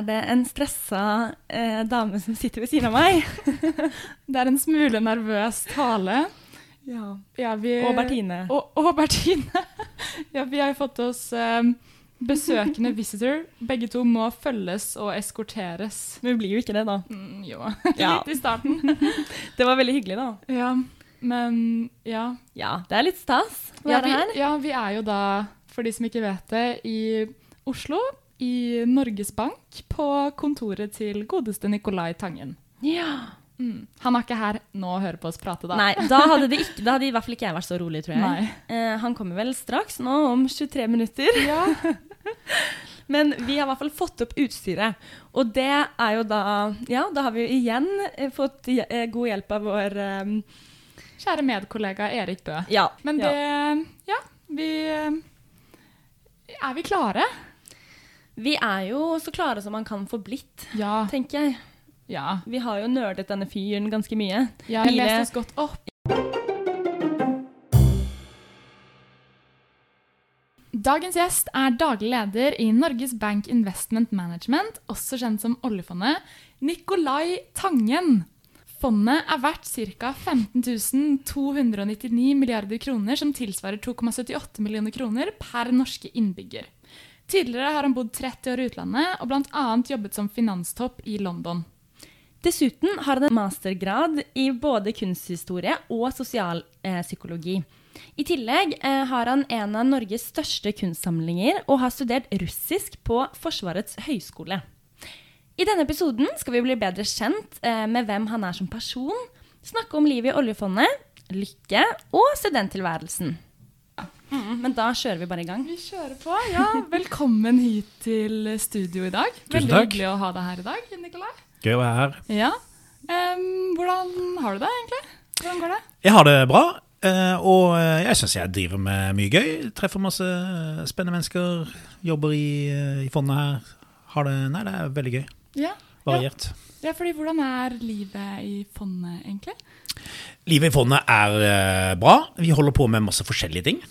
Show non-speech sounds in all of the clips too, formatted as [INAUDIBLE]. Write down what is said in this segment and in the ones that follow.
er det en stressa eh, dame som sitter ved siden av meg. [LAUGHS] Det er en smule nervøs tale. Ja. Ja, vi, Og Bertine. Og, og Bertine. [LAUGHS] ja, vi har jo fått oss eh, besøkende visitor. Begge to må følges og eskorteres. Men vi blir jo ikke det, da. Mm, jo, [LAUGHS] Ja. litt i starten. Det var veldig hyggelig, da. ja, men ja. Ja, det er litt stas å være ja, her. ja, vi er jo da, for de som ikke vet det, i Oslo. I Norges Bank, på kontoret til godeste Nicolai Tangen. Ja. Mm. Han er ikke her nå og hører på oss prate, da. Nei, da hadde, de ikke, da hadde i hvert fall ikke jeg vært så rolig, tror jeg. Eh, han kommer vel straks, nå om 23 minutter. Ja. [LAUGHS] Men vi har i hvert fall fått opp utstyret. Og det er jo da Ja, da har vi jo igjen eh, fått eh, god hjelp av vår um... Kjære medkollega Erik Bø. Ja. Men det ja. Ja, vi Er vi klare? Vi er jo så klare som man kan få blitt, Ja. tenker jeg. Ja. Vi har jo nerdet denne fyren ganske mye. Ja, Jeg leste oss godt opp. Dagens gjest er daglig leder i Norges Bank Investment Management, også kjent som oljefondet, Nikolai Tangen. Fondet er verdt ca. 15 299 milliarder kroner, som tilsvarer 2,78 millioner kroner per norske innbygger. Tidligere har han bodd 30 år i utlandet og bl.a. jobbet som finanstopp i London. Dessuten har han en mastergrad i både kunsthistorie og sosialpsykologi. I tillegg eh, har han en av Norges største kunstsamlinger og har studert russisk på Forsvarets høgskole. I denne episoden skal vi bli bedre kjent eh, med hvem han er som person, snakke om livet i oljefondet, lykke og studenttilværelsen. Mm, [LAUGHS] men da kjører vi bare i gang. Vi kjører på. Ja, velkommen hit til studio i dag. Tusen Veldig takk. hyggelig å ha deg her i dag, Nikolai. Gøy å være her. Ja. Um, hvordan har du det egentlig? Hvordan går det? Jeg har det bra, eh, og eh, jeg syns jeg driver med mye gøy. Treffer masse spennende mennesker. Jobber i, eh, i fondet her. Har det Nei, det er veldig gøy. Ja. Variert. ja, fordi hvordan er livet i fondet egentlig? Livet i fondet er bra. Vi holder på med masse forskjellige ting.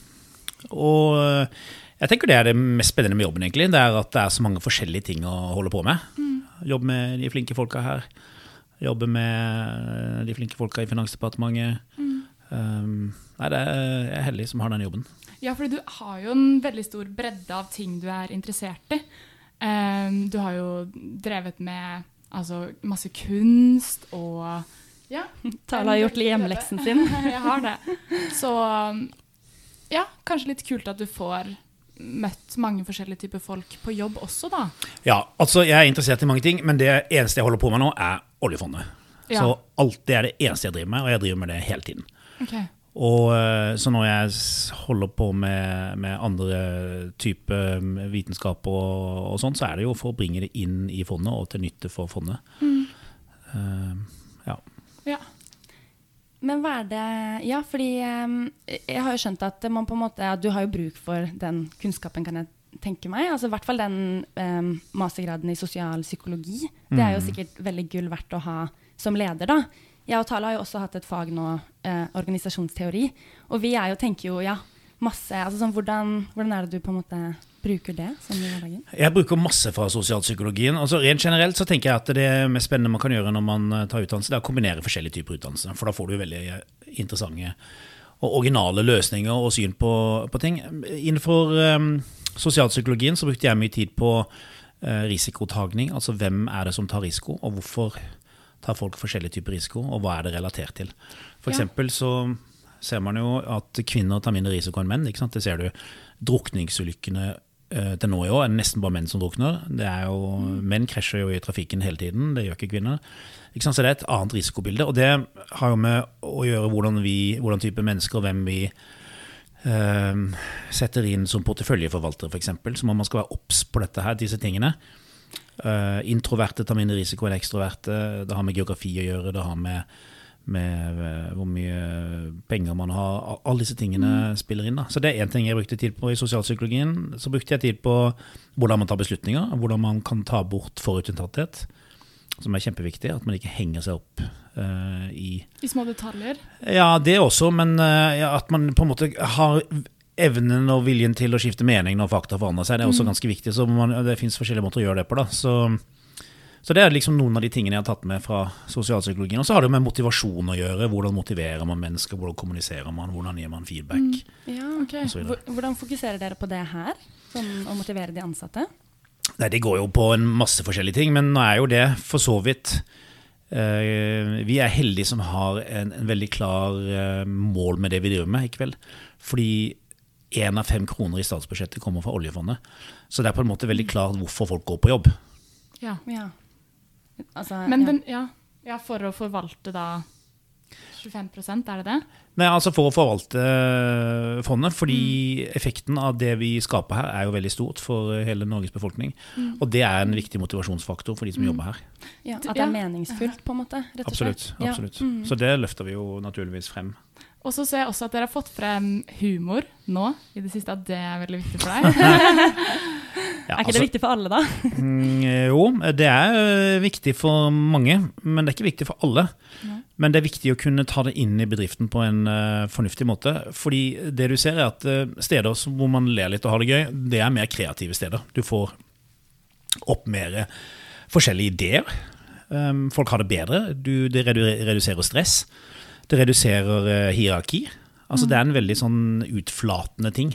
Og eh, jeg tenker det er det mest spennende med jobben, egentlig. Det er at det er så mange forskjellige ting å holde på med. Jobbe med de flinke folka her. Jobbe med eh, de flinke folka i Finansdepartementet. Um, nei, det er, jeg er heldig som har den jobben. Ja, for du har jo en veldig stor bredde av ting du er interessert i. Um, du har jo drevet med altså, masse kunst og ja. Tala har gjort hjemmeleksen sin. [LAUGHS] Jeg har det. Så ja, kanskje litt kult at du får møtt mange forskjellige typer folk på jobb også, da. Ja, altså jeg er interessert i mange ting, men det eneste jeg holder på med nå, er oljefondet. Ja. Så alt det er det eneste jeg driver med, og jeg driver med det hele tiden. Ok. Og eh, Så når jeg holder på med, med andre typer vitenskap og, og sånn, så er det jo for å bringe det inn i fondet og til nytte for fondet. Mm. Uh, Ja. Men hva er det Ja, fordi em, jeg har jo skjønt at man på en måte ja, du har jo bruk for den kunnskapen, kan jeg tenke meg. Altså I hvert fall den um, mastergraden i sosialpsykologi. Det er jo sikkert veldig gull verdt å ha som leder, da. Jeg og Tale har jo også hatt et fag nå, eh, organisasjonsteori. Og vi er jo, tenker jo ja, masse altså sånn, hvordan, hvordan er det du på en måte bruker det? Jeg bruker masse fra sosialpsykologien. Altså Rent generelt så tenker jeg at det mest spennende man kan gjøre når man eh, tar utdannelse, det er å kombinere forskjellige typer utdannelse. For da får du veldig eh, interessante og originale løsninger og syn på, på ting. Innenfor um, sosialpsykologien så brukte jeg mye tid på uh, risikotagning. Altså hvem er det som tar risiko, og hvorfor tar folk forskjellige typer risiko, og hva er det relatert til. For Ja. så ser man jo at kvinner tar mindre risiko enn menn. Det ser du. Drukningsulykkene til nå i år er det nesten bare menn som drukner. Er jo, Menn krasjer jo i trafikken hele tiden, det gjør ikke kvinner. Ikke sant? Så det er et annet risikobilde. Og det har jo med å gjøre hvordan vi, hvordan type mennesker og hvem vi eh, setter inn som porteføljeforvaltere, f.eks. Så man skal være obs på dette her, disse tingene. Eh, introverte tar mindre risiko enn ekstroverte. Det har med geografi å gjøre, det har med, med eh, hvor mye penger man har. Alle disse tingene spiller inn. da. Så det er én ting jeg brukte tid på i sosialpsykologien. Så brukte jeg tid på hvordan man tar beslutninger, hvordan man kan ta bort forutinntatthet. Som er kjempeviktig, at man ikke henger seg opp uh, i I små detaljer. ja, det også, men uh, ja, at man på en måte har evnen og viljen til å skifte mening når fakta forandrer seg, det er også ganske viktig. Så man, det fins forskjellige måter å gjøre det på. da. Så Så det er liksom noen av de tingene jeg har tatt med fra sosialpsykologien. Og så har det med motivasjon å gjøre. Hvordan motiverer man mennesker, hvordan kommuniserer man, hvordan gir man feedback. Ja, Ok. og så videre. Hvor- Hvordan fokuserer dere på det her? Sånn å motivere de ansatte? Nei, det går jo på en masse forskjellige ting, men nå er jo det for så vidt eh, Vi er heldige som har en, en veldig klar eh, mål med det vi driver med i kveld. Fordi én av fem kroner i statsbudsjettet kommer fra oljefondet. Så det er på en måte veldig klart hvorfor folk går på jobb. Ja. Ja. Altså, Men den, ja, ja, for å forvalte da 25% er det det? Nei, altså For å forvalte eh, fondet, fordi effekten av det vi skaper her, er jo veldig stort for hele Norges befolkning. Og det er en viktig motivasjonsfaktor for de som jobber her. ja, at det er meningsfullt, på en måte? Rett og Absolutt. slett. Ja. absolutt. Mm. Så det løfter vi jo naturligvis frem. Og så ser jeg også at dere har fått frem humor nå i det siste, at det er veldig viktig for deg. [LAUGHS] Ja, er ikke altså- det viktig for alle, da? Mm, jo, det er viktig for mange, men det er ikke viktig for alle. Ja. Men det er viktig å kunne ta det inn i bedriften på en uh, fornuftig måte. Fordi det du ser er at uh, steder som- hvor man ler litt og har det gøy, det er mer kreative steder. Du får opp mer forskjellige ideer. Um, folk har det bedre. Du, det reduserer stress. Det reduserer hierarki. Altså Det er en veldig sånn utflatende ting.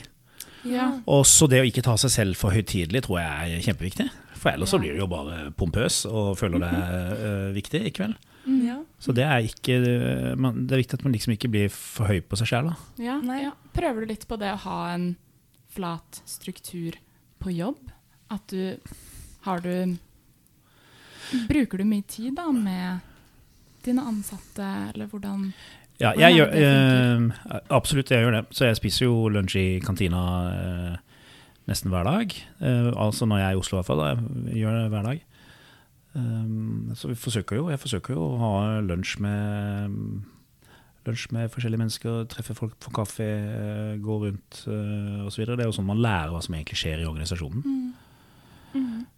Ja. Og så det å ikke ta seg selv for høytidelig tror jeg er kjempeviktig. For ellers så blir du jo bare pompøs og føler det er øh, viktig i kveld. Ja. Så det er ikke man, Det er viktig at man liksom ikke blir for høy på seg sjæl. Ja, ja. Prøver du litt på det å ha en flat struktur på jobb? At du har du Bruker du mye tid da med dine ansatte, eller hvordan Ja, jeg gjør, øh, absolutt, jeg gjør det. Så jeg spiser jo lunsj i kantina øh, nesten hver dag. Eh, altså når jeg er i Oslo, i hvert fall. Jeg gjør det hver dag. Um, så vi forsøker jo, jeg forsøker jo å ha lunsj med lunsj med forskjellige mennesker, treffe folk på kafé, eh, gå rundt uh, osv. Det er jo sånn man lærer hva som egentlig skjer i organisasjonen.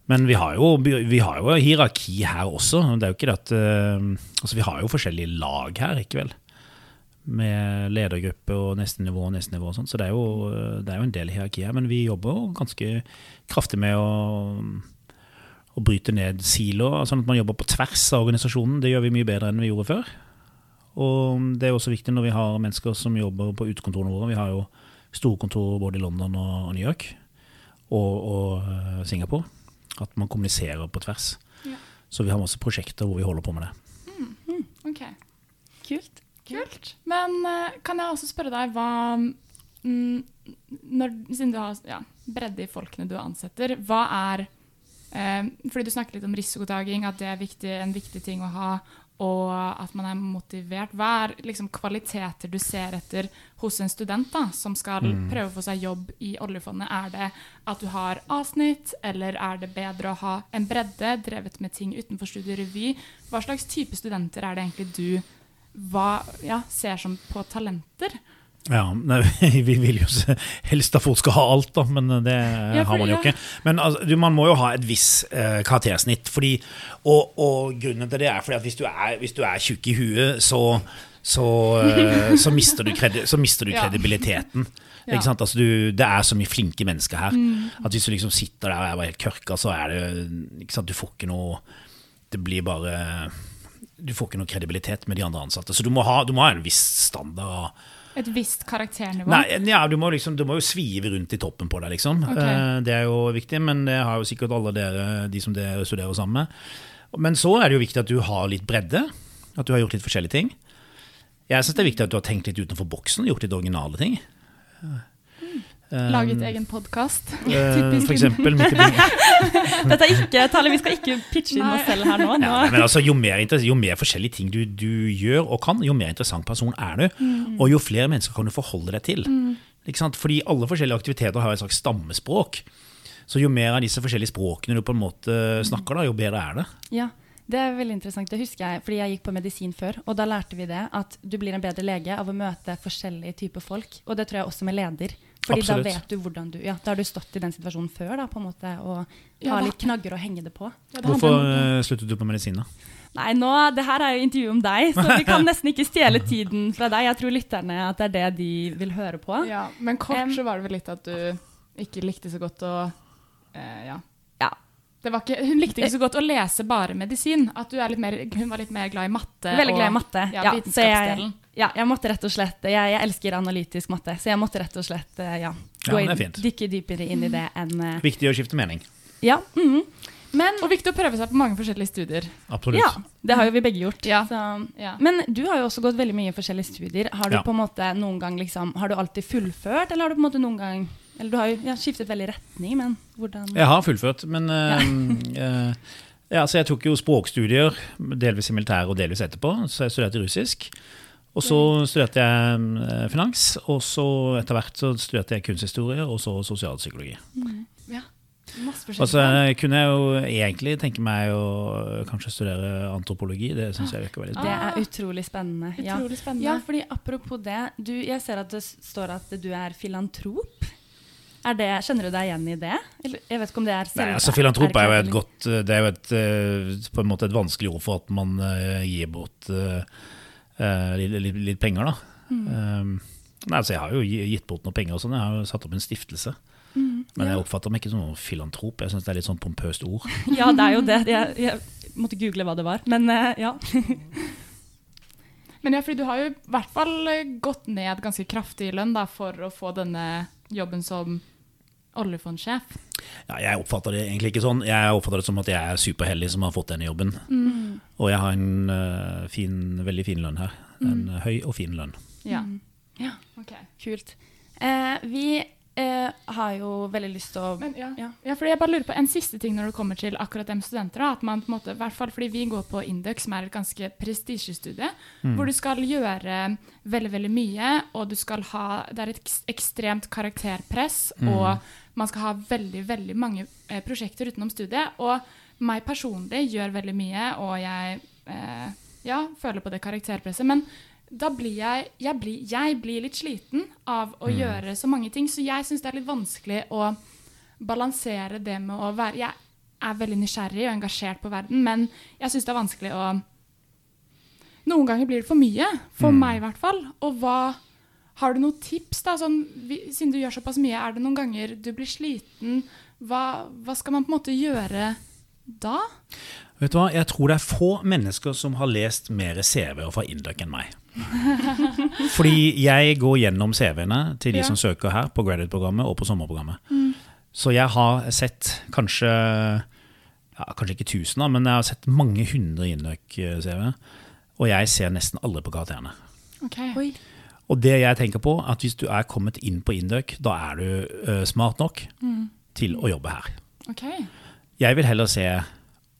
Men vi har, jo, vi har jo hierarki her også. Det er jo ikke det at eh, Altså, vi har jo forskjellige lag her, ikke vel? Med ledergruppe og neste nivå og neste nivå og sånn. Så det er, jo, det er jo en del hierarki her. Men vi jobber jo ganske kraftig med å, å bryte ned siloer, sånn at man jobber på tvers av organisasjonen. Det gjør vi mye bedre enn vi gjorde før. Og det er også viktig når vi har mennesker som jobber på utekontorene våre. Vi har jo storkontor både i London og New York og, og eh, Singapore. At man kommuniserer på tvers. Ja. Så vi har masse prosjekter hvor vi holder på med det. Ok, Kult. kult. Men eh, kan jeg også spørre deg hva mm, når, Siden du har ja, bredde i folkene du ansetter, hva er eh, Fordi du snakker litt om risikotaking, at det er viktig, en viktig ting å ha, og at man er motivert. Hva er liksom kvaliteter du ser etter hos en student da, som skal prøve å få seg jobb i oljefondet? Er det at du har avsnitt, eller er det bedre å ha en bredde, drevet med ting utenfor studierevy? Hva slags type studenter er det egentlig du hva, ja, ser som på talenter? Ja, nei, [LAUGHS] Vi vil jo helst at folk skal ha alt, da, men det Ja, for- har man jo ikke. Men altså, du, man må jo ha et visst eh, karaktersnitt. Fordi, og, og grunnen til det er fordi at hvis du er, hvis du er tjukk i huet, så, så, eh, så mister du, kredi, så mister du [LAUGHS] kredibiliteten. Ja. Ikke sant? Altså, du, det er så mye flinke mennesker her. At hvis du liksom sitter der og er bare helt kørka, så er det ikke sant? Du får ikke noe Det blir bare Du får ikke noe kredibilitet med de andre ansatte. Så du må ha, du må ha en viss standard. Et visst karakternivå? Nei, ja, du, må liksom, du må jo svive rundt i toppen på deg, liksom. Okay. Eh, Det er jo viktig, men det har jo sikkert alle dere, de som dere studerer sammen med. Men så er det jo viktig at du har litt bredde. At du har gjort litt forskjellige ting. Jeg syns det er viktig at du har tenkt litt utenfor boksen, gjort litt originale ting. [LAUGHS] Eh, Laget egen podkast? Uh, For eksempel. [LAUGHS] Dette er ikke, Tale, vi skal ikke pitche inn Nei. oss selv her nå. nå. Ja, men altså, jo, mer, jo mer forskjellige ting du, du gjør og kan, jo mer interessant person er du. Mm. Og jo flere mennesker kan du forholde deg til. Ikke sant? Fordi alle forskjellige aktiviteter har et slags stammespråk. Så jo mer av disse forskjellige språkene du på en måte snakker, da, jo bedre er det. Ja, det er veldig interessant. Det husker jeg, fordi jeg gikk på medisin før. Og da lærte vi det, at du blir en bedre lege av å møte forskjellige typer folk. Og det tror jeg også med leder. Fordi Absolutt. da vet du hvordan du Ja, da har du stått i den situasjonen før, da, på en måte, og Ja, har litt knagger å henge det på. Ja, det Hvorfor eh, sluttet du på medisin, da? Nei, nå, det her er jo intervju om deg, så vi kan nesten ikke stjele tiden fra deg. Jeg tror lytterne at det er det de vil høre på. Ja, men kort um, så var det vel litt at du ikke likte så godt å uh, Ja. Ja. det var ikke, hun likte ikke så godt å lese bare medisin. At du er litt mer, hun var litt mer glad i matte. Veldig glad i og- matte. Ja, Ja, så jeg. Ja, jeg måtte rett og slett Jeg, jeg elsker analytisk matte, så jeg måtte rett og slett eh, ja, gå ja, inn, dykke dypere inn i det enn uh, Viktig å skifte mening. Ja. mhm. Men Og viktig å prøve seg på mange forskjellige studier. Absolutt. ja, det har jo vi begge gjort. Ja. Så. Ja. Men du har jo også gått veldig mye forskjellige studier. Har du Ja. på en måte noen gang liksom Har du alltid fullført, eller har du på en måte noen gang Eller du har jo ja, skiftet veldig retning, men hvordan Jeg har fullført, men eh, [LAUGHS] eh, ja, så Jeg tok jo språkstudier, delvis i militæret og delvis etterpå. Så jeg studerte russisk. Og så studerte jeg eh, finans, og så etter hvert så studerte jeg kunsthistorie og så sosialpsykologi. ja. Masse Og så forskjellige. eh, kunne jeg jo egentlig tenke meg å kanskje studere antropologi. Det syns jeg virker veldig spennende. Det er utrolig spennende. Ja. Utrolig spennende. ja, fordi apropos det, du, jeg ser at det står at du er filantrop. Er det, kjenner du deg igjen i det? Eller, jeg vet ikke om det er Nei, altså Filantrop er jo et godt Det er jo et, eh, på en måte et vanskelig ord for at man eh, gir bort eh, eh, litt, litt, litt penger, da. Mm. Um, nei, altså Jeg har jo gitt bort noen penger og sånn. Jeg har jo satt opp en stiftelse. Mm, Men ja. jeg oppfatter meg ikke som noen filantrop. Jeg syns det er litt sånn pompøst ord. [LAUGHS] Ja, det er jo det. Jeg, jeg måtte google hva det var. Men eh, ja. [LAUGHS] Men ja, fordi du har jo i hvert fall eh, gått ned ganske kraftig i lønn da, for å få denne jobben som oljefondsjef. Ja, jeg oppfatter det egentlig ikke sånn. Jeg oppfatter det som at jeg er superheldig som har fått denne jobben. Mm. Og jeg har en uh, fin, veldig fin lønn her. En Mm. høy og fin lønn. Ja. ja. Ok. Kult. Eh, vi eh, har jo veldig lyst til å Men ja. Ja. Ja. fordi jeg bare lurer på En siste ting når det kommer til akkurat dem studenter. At man på en måte, i hvert fall fordi Vi går på Induc, som er et ganske prestisjestudie, hvor du skal gjøre veldig veldig mye. og du skal ha, Det er et ekstremt karakterpress, og man skal ha veldig veldig mange eh, prosjekter utenom studiet. Og meg personlig gjør veldig mye, og jeg eh, ja, føler på det karakterpresset. Men da blir jeg, jeg, blir, jeg blir litt sliten av å gjøre så mange ting, så jeg syns det er litt vanskelig å balansere det med å være Jeg er veldig nysgjerrig og engasjert på verden, men jeg syns det er vanskelig å Noen ganger blir det for mye, for Mm. meg i hvert fall. Og hva Har du noen tips, da? Sånn, siden du gjør såpass mye, er det noen ganger du blir sliten? Hva, hva skal man på en måte gjøre da? Vet du hva? Jeg tror det er få mennesker som har lest mer CV-er fra Induc enn meg. [LAUGHS] Fordi jeg går gjennom CV-ene til de Ja. som søker her på graduate-programmet og på sommerprogrammet. Så jeg har sett kanskje ja, Kanskje ikke tusen, men jeg har sett mange hundre Induc-CV. Og jeg ser nesten alle på karakterene. Ok. Oi. Og det jeg tenker på, at hvis du er kommet inn på Induc, da er du uh, smart nok til å jobbe her. ok. Jeg vil heller se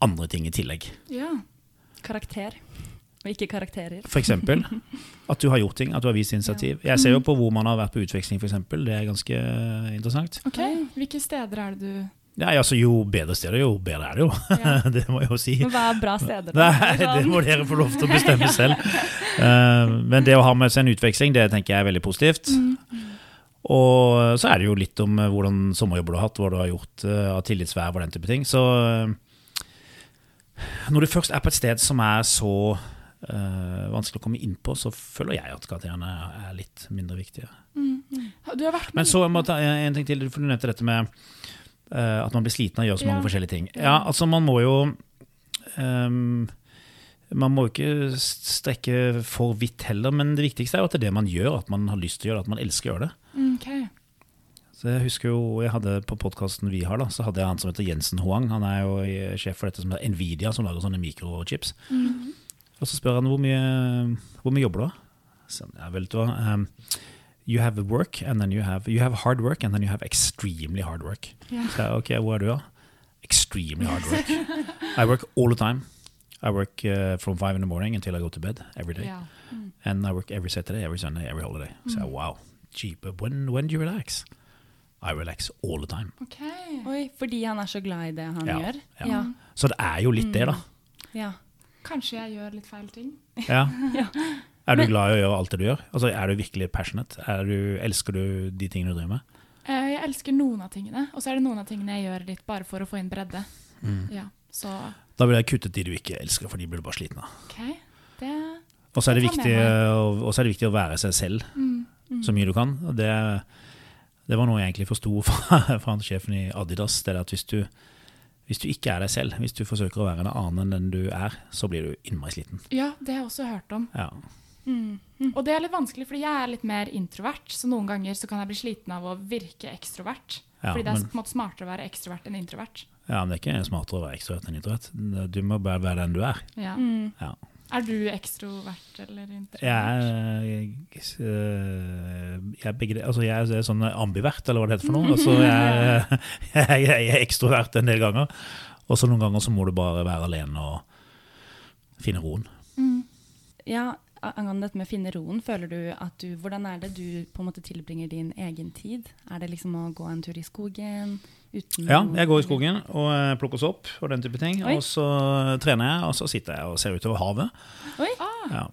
andre ting i tillegg. Ja. Karakter. Og ikke karakterer. For eksempel [LAUGHS] at du har gjort ting, at du har vist initiativ. Jeg ser jo på hvor man har vært på utveksling, for eksempel. Det er ganske eh, interessant. Ok. Hvilke steder er det du Nei, altså Jo bedre steder, jo bedre er det jo. Ja. [LAUGHS] det må jeg jo si. Men hva er bra steder? da? Nei, det må dere få lov til å bestemme [LAUGHS] selv. Eh, men det å ha med seg en utveksling, det tenker jeg er veldig positivt. Og så er det jo litt om eh, hvordan sommerjobber du har hatt, hva du har gjort eh, av tillitsverv og den type ting. Så eh, når du først er på et sted som er så uh, vanskelig å komme inn på, så føler jeg at karakterene er litt mindre viktige. Har vært Men så må jeg ta en ting til, for du nevnte dette med uh, at man blir sliten av å gjøre så mange Ja. forskjellige ting. Ja, altså man må jo ehm, Man må ikke strekke for vidt heller, men det viktigste er jo at det er det man gjør, at man har lyst til å gjøre det, at man elsker å gjøre det. Okay. Så jeg husker jo, jeg hadde På podkasten vi har, da, så hadde jeg han som heter Jensen Hoang. Han er jo sjef for dette som heter Nvidia, som lager sånne mikrochips. Og så spør han hvor mye, hvor mye jobber du? Så, ja, vel, du um, You have work, and then you have, you have hard work, and then you have extremely hard work. Yeah. Så jeg, ok, hvor er du da? Extremely hard work. [LAUGHS] I work all the time. I work uh, from five in the morning until I go to bed every day. Ja. And I work every Saturday, every Sunday, every holiday. Så jeg, wow, gee, but when, when do you relax? I relax all the time. Ok. Oi, fordi han er så glad i det han Ja, gjør? ja. Ja. Så det er jo litt det, da. ja. Kanskje jeg gjør litt feil ting. Ja. [LAUGHS] Ja. Er du Men- glad i å gjøre alt det du gjør? Altså, er du virkelig passionate? Er du, elsker du de tingene du driver med? Eh, Jeg elsker noen av tingene, og så er det noen av tingene jeg gjør litt bare for å få inn bredde. Mm. Ja, så Da ville jeg kuttet de du ikke elsker, for de blir du bare sliten av. Okay. Det Og så er, det viktig, å- og så er det viktig å være seg selv mm. så mye du kan. Og det, det var noe jeg egentlig forsto [LAUGHS] fra, fra han sjefen i Adidas. Det er at hvis du, hvis du ikke er deg selv, hvis du forsøker å være en annen enn den du er, så blir du innmari sliten. Ja, det har jeg også hørt om. Ja. Mm. Og det er litt vanskelig, fordi jeg er litt mer introvert, så noen ganger så kan jeg bli sliten av å virke ekstrovert. Ja, fordi det er men- smartere å være ekstrovert enn introvert. Ja, men det er ikke smartere å være ekstrovert enn introvert. Du må bare være den du er. Ja. Mm. Ja. Er du ekstrovert eller introvert? Jeg er, jeg, jeg er altså jeg er sånn ambivert, eller hva det heter for noe. Altså jeg, [LAUGHS] jeg, jeg er ekstrovert en del ganger, og så noen ganger så må du bare være alene og finne roen. Mm. Ja, angående dette med å finne roen, føler du at du Hvordan er det du på en måte tilbringer din egen tid? Er det liksom å gå en tur i skogen? Uten Ja, jeg går i skogen og eh, plukker sopp og den type ting. Oi. Og så trener jeg, og så sitter jeg og ser utover havet. Oi, Ah, Ja.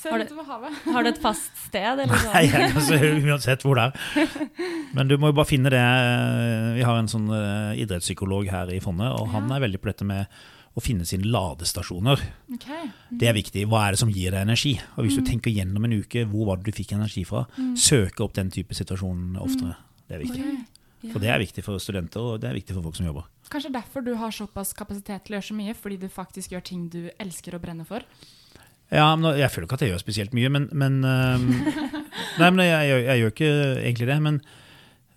ser Har du- utover havet. [LAUGHS] Har du et fast sted? Eller sånn? Nei, jeg kan se uansett hvor det er. [LAUGHS] Men du må jo bare finne det Vi har en sånn eh, idrettspsykolog her i fondet, og han er veldig på dette med å finne sine ladestasjoner. Ok. Det er viktig. Hva er det som gir deg energi? Og Mm. hvis du tenker gjennom en uke, hvor var det du fikk energi fra? Søke opp den type situasjon oftere. Det er viktig. Ok. Ja. For det er viktig for studenter, og det er viktig for folk som jobber. Kanskje derfor du har såpass kapasitet til å gjøre så mye, fordi du faktisk gjør ting du elsker og brenner for? Ja, men Jeg føler ikke at jeg gjør spesielt mye, men, men um, [LAUGHS] Nei, men jeg, jeg, jeg gjør ikke egentlig det. Men,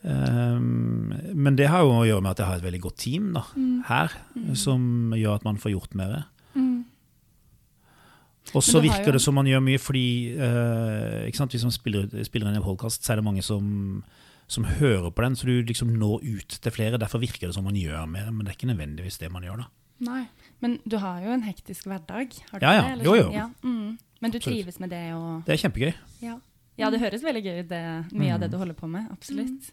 um, men det har jo å gjøre med at jeg har et veldig godt team da, her, som gjør at man får gjort mer. Mm. Og så virker jo- det som man gjør mye fordi uh, ikke sant? Hvis man spiller, spiller inn en podkast, så er det mange som, som hører på den, så du liksom når ut til flere. Derfor virker det som man gjør mer, men det er ikke nødvendigvis det man gjør. da. Nei. Men du har jo en hektisk hverdag. Har du Ja, ja. det, eller Jo, jo. Ja. Mm. Men du Absolutt. trives med det og Det er kjempegøy. Ja, ja det høres veldig gøy ut, mye mye av det Mm. du holder på med. Absolutt.